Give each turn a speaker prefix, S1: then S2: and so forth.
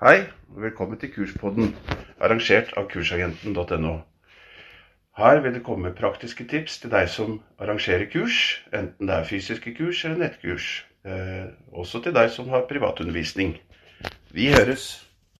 S1: Hei, og velkommen til Kurspodden, arrangert av kursagenten.no. Her vil det komme praktiske tips til deg som arrangerer kurs, enten det er fysiske kurs eller nettkurs. Eh, også til deg som har privatundervisning. Vi høres!